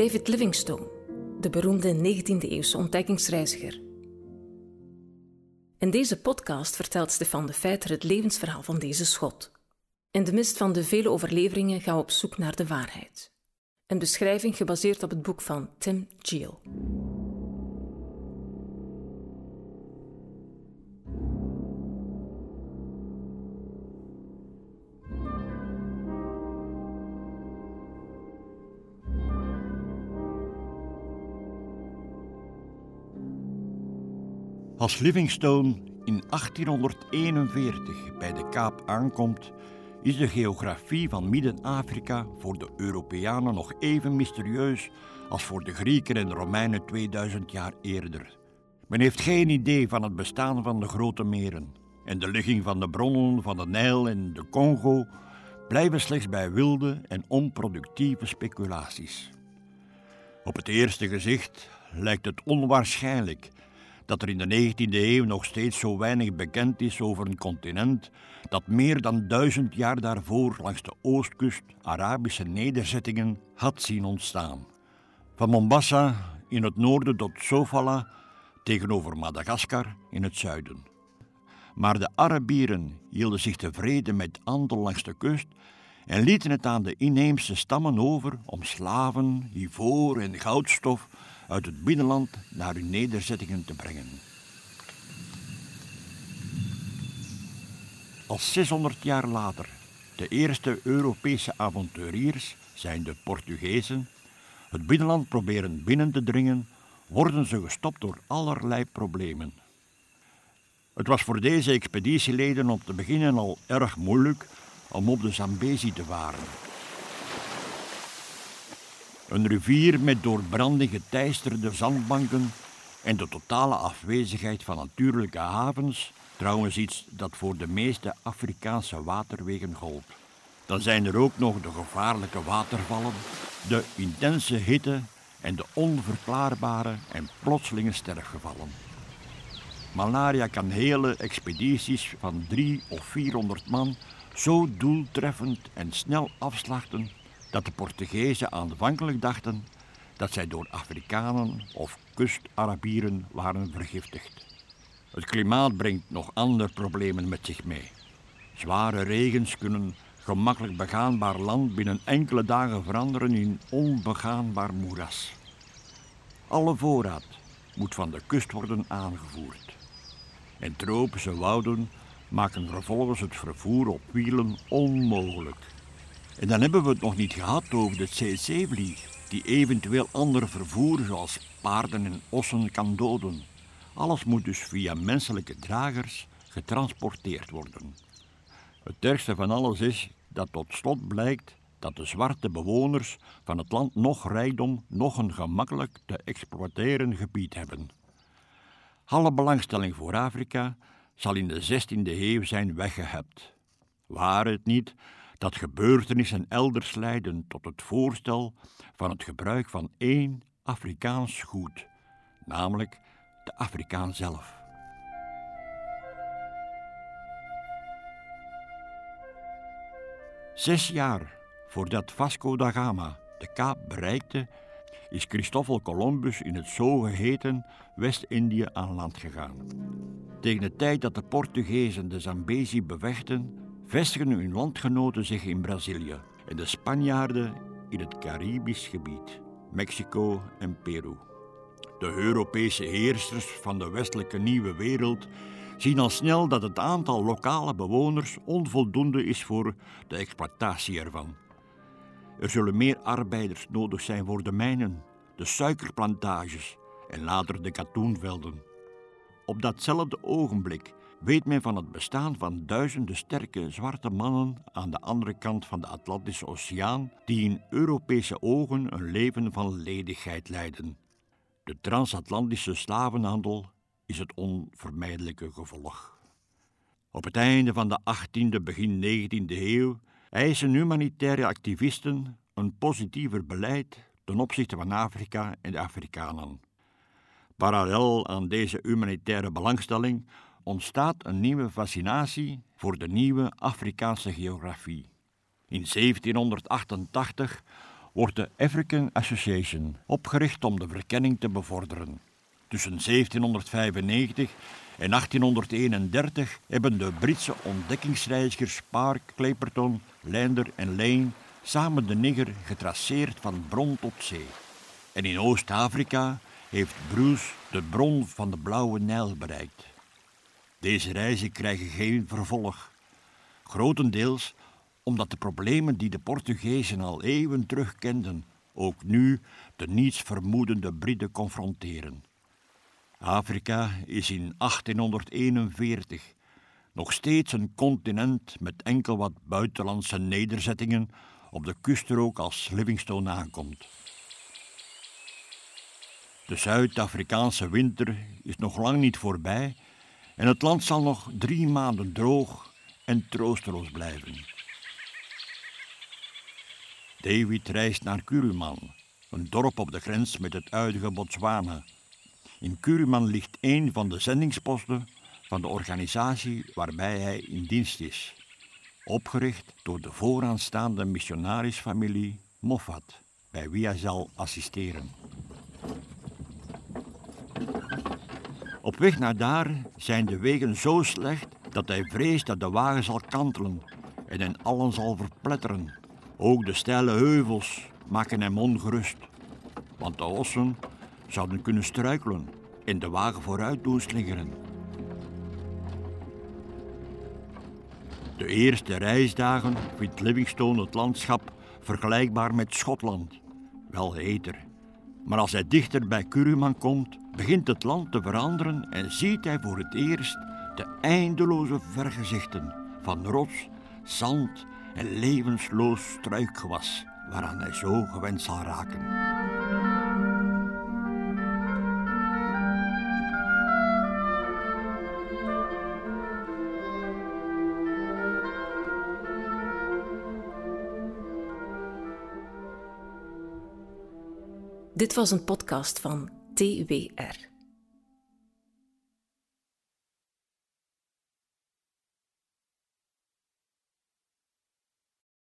David Livingstone, de beroemde 19e-eeuwse ontdekkingsreiziger. In deze podcast vertelt Stefan de Feiter het levensverhaal van deze schot. In de mist van de vele overleveringen gaan we op zoek naar de waarheid. Een beschrijving gebaseerd op het boek van Tim Geel. Als Livingstone in 1841 bij de Kaap aankomt, is de geografie van Midden-Afrika voor de Europeanen nog even mysterieus als voor de Grieken en Romeinen 2000 jaar eerder. Men heeft geen idee van het bestaan van de grote meren en de ligging van de bronnen van de Nijl en de Congo blijven slechts bij wilde en onproductieve speculaties. Op het eerste gezicht lijkt het onwaarschijnlijk dat er in de 19e eeuw nog steeds zo weinig bekend is over een continent dat meer dan duizend jaar daarvoor langs de oostkust Arabische nederzettingen had zien ontstaan. Van Mombasa in het noorden tot Sofala tegenover Madagaskar in het zuiden. Maar de Arabieren hielden zich tevreden met handel langs de kust en lieten het aan de inheemse stammen over om slaven, ivoor en goudstof uit het binnenland naar hun nederzettingen te brengen. Als 600 jaar later de eerste Europese avonturiers, zijn de Portugezen, het binnenland proberen binnen te dringen, worden ze gestopt door allerlei problemen. Het was voor deze expeditieleden om te beginnen al erg moeilijk om op de Zambezi te varen. Een rivier met door branding geteisterde zandbanken en de totale afwezigheid van natuurlijke havens, trouwens iets dat voor de meeste Afrikaanse waterwegen gold. Dan zijn er ook nog de gevaarlijke watervallen, de intense hitte en de onverklaarbare en plotselinge sterfgevallen. Malaria kan hele expedities van drie of vierhonderd man zo doeltreffend en snel afslachten dat de Portugezen aanvankelijk dachten dat zij door Afrikanen of kust-Arabieren waren vergiftigd. Het klimaat brengt nog andere problemen met zich mee. Zware regens kunnen gemakkelijk begaanbaar land binnen enkele dagen veranderen in onbegaanbaar moeras. Alle voorraad moet van de kust worden aangevoerd. En tropische wouden maken vervolgens het vervoer op wielen onmogelijk. En dan hebben we het nog niet gehad over de CC-vlieg, die eventueel ander vervoer zoals paarden en ossen kan doden. Alles moet dus via menselijke dragers getransporteerd worden. Het ergste van alles is dat tot slot blijkt dat de zwarte bewoners van het land nog rijkdom, nog een gemakkelijk te exploiteren gebied hebben. Alle belangstelling voor Afrika zal in de 16e eeuw zijn weggehebt. Waar het niet dat gebeurtenissen elders leiden tot het voorstel van het gebruik van één Afrikaans goed, namelijk de Afrikaan zelf. Zes jaar voordat Vasco da Gama de Kaap bereikte, is Christoffel Columbus in het zogeheten West-Indië aan land gegaan. Tegen de tijd dat de Portugezen de Zambezi bevechten, vestigen hun landgenoten zich in Brazilië en de Spanjaarden in het Caribisch gebied, Mexico en Peru. De Europese heersers van de westelijke nieuwe wereld zien al snel dat het aantal lokale bewoners onvoldoende is voor de exploitatie ervan. Er zullen meer arbeiders nodig zijn voor de mijnen, de suikerplantages en later de katoenvelden. Op datzelfde ogenblik weet men van het bestaan van duizenden sterke zwarte mannen aan de andere kant van de Atlantische Oceaan, die in Europese ogen een leven van ledigheid leiden. De transatlantische slavenhandel is het onvermijdelijke gevolg. Op het einde van de 18e, begin 19e eeuw eisen humanitaire activisten een positiever beleid ten opzichte van Afrika en de Afrikanen. Parallel aan deze humanitaire belangstelling ontstaat een nieuwe fascinatie voor de nieuwe Afrikaanse geografie. In 1788 wordt de African Association opgericht om de verkenning te bevorderen. Tussen 1795 en 1831 hebben de Britse ontdekkingsreizigers Park, Clapperton, Lander en Lane samen de Niger getraceerd van bron tot zee. En in Oost-Afrika heeft Bruce de bron van de Blauwe Nijl bereikt. Deze reizen krijgen geen vervolg, grotendeels omdat de problemen die de Portugezen al eeuwen terug kenden, ook nu de niets vermoedende Britten confronteren. Afrika is in 1841 nog steeds een continent met enkel wat buitenlandse nederzettingen op de kuststrook als Livingstone aankomt. De Zuid-Afrikaanse winter is nog lang niet voorbij en het land zal nog drie maanden droog en troosteloos blijven. David reist naar Kuruman, een dorp op de grens met het huidige Botswana. In Kuruman ligt een van de zendingsposten van de organisatie waarbij hij in dienst is, opgericht door de vooraanstaande missionarisfamilie Moffat, bij wie hij zal assisteren. Op weg naar daar zijn de wegen zo slecht dat hij vreest dat de wagen zal kantelen en hen allen zal verpletteren. Ook de steile heuvels maken hem ongerust, want de ossen zouden kunnen struikelen en de wagen vooruit doen slingeren. De eerste reisdagen vindt Livingstone het landschap vergelijkbaar met Schotland, wel heter. Maar als hij dichter bij Kuruman komt, begint het land te veranderen en ziet hij voor het eerst de eindeloze vergezichten van rots, zand en levensloos struikgewas waaraan hij zo gewend zal raken. Dit was een podcast van TWR.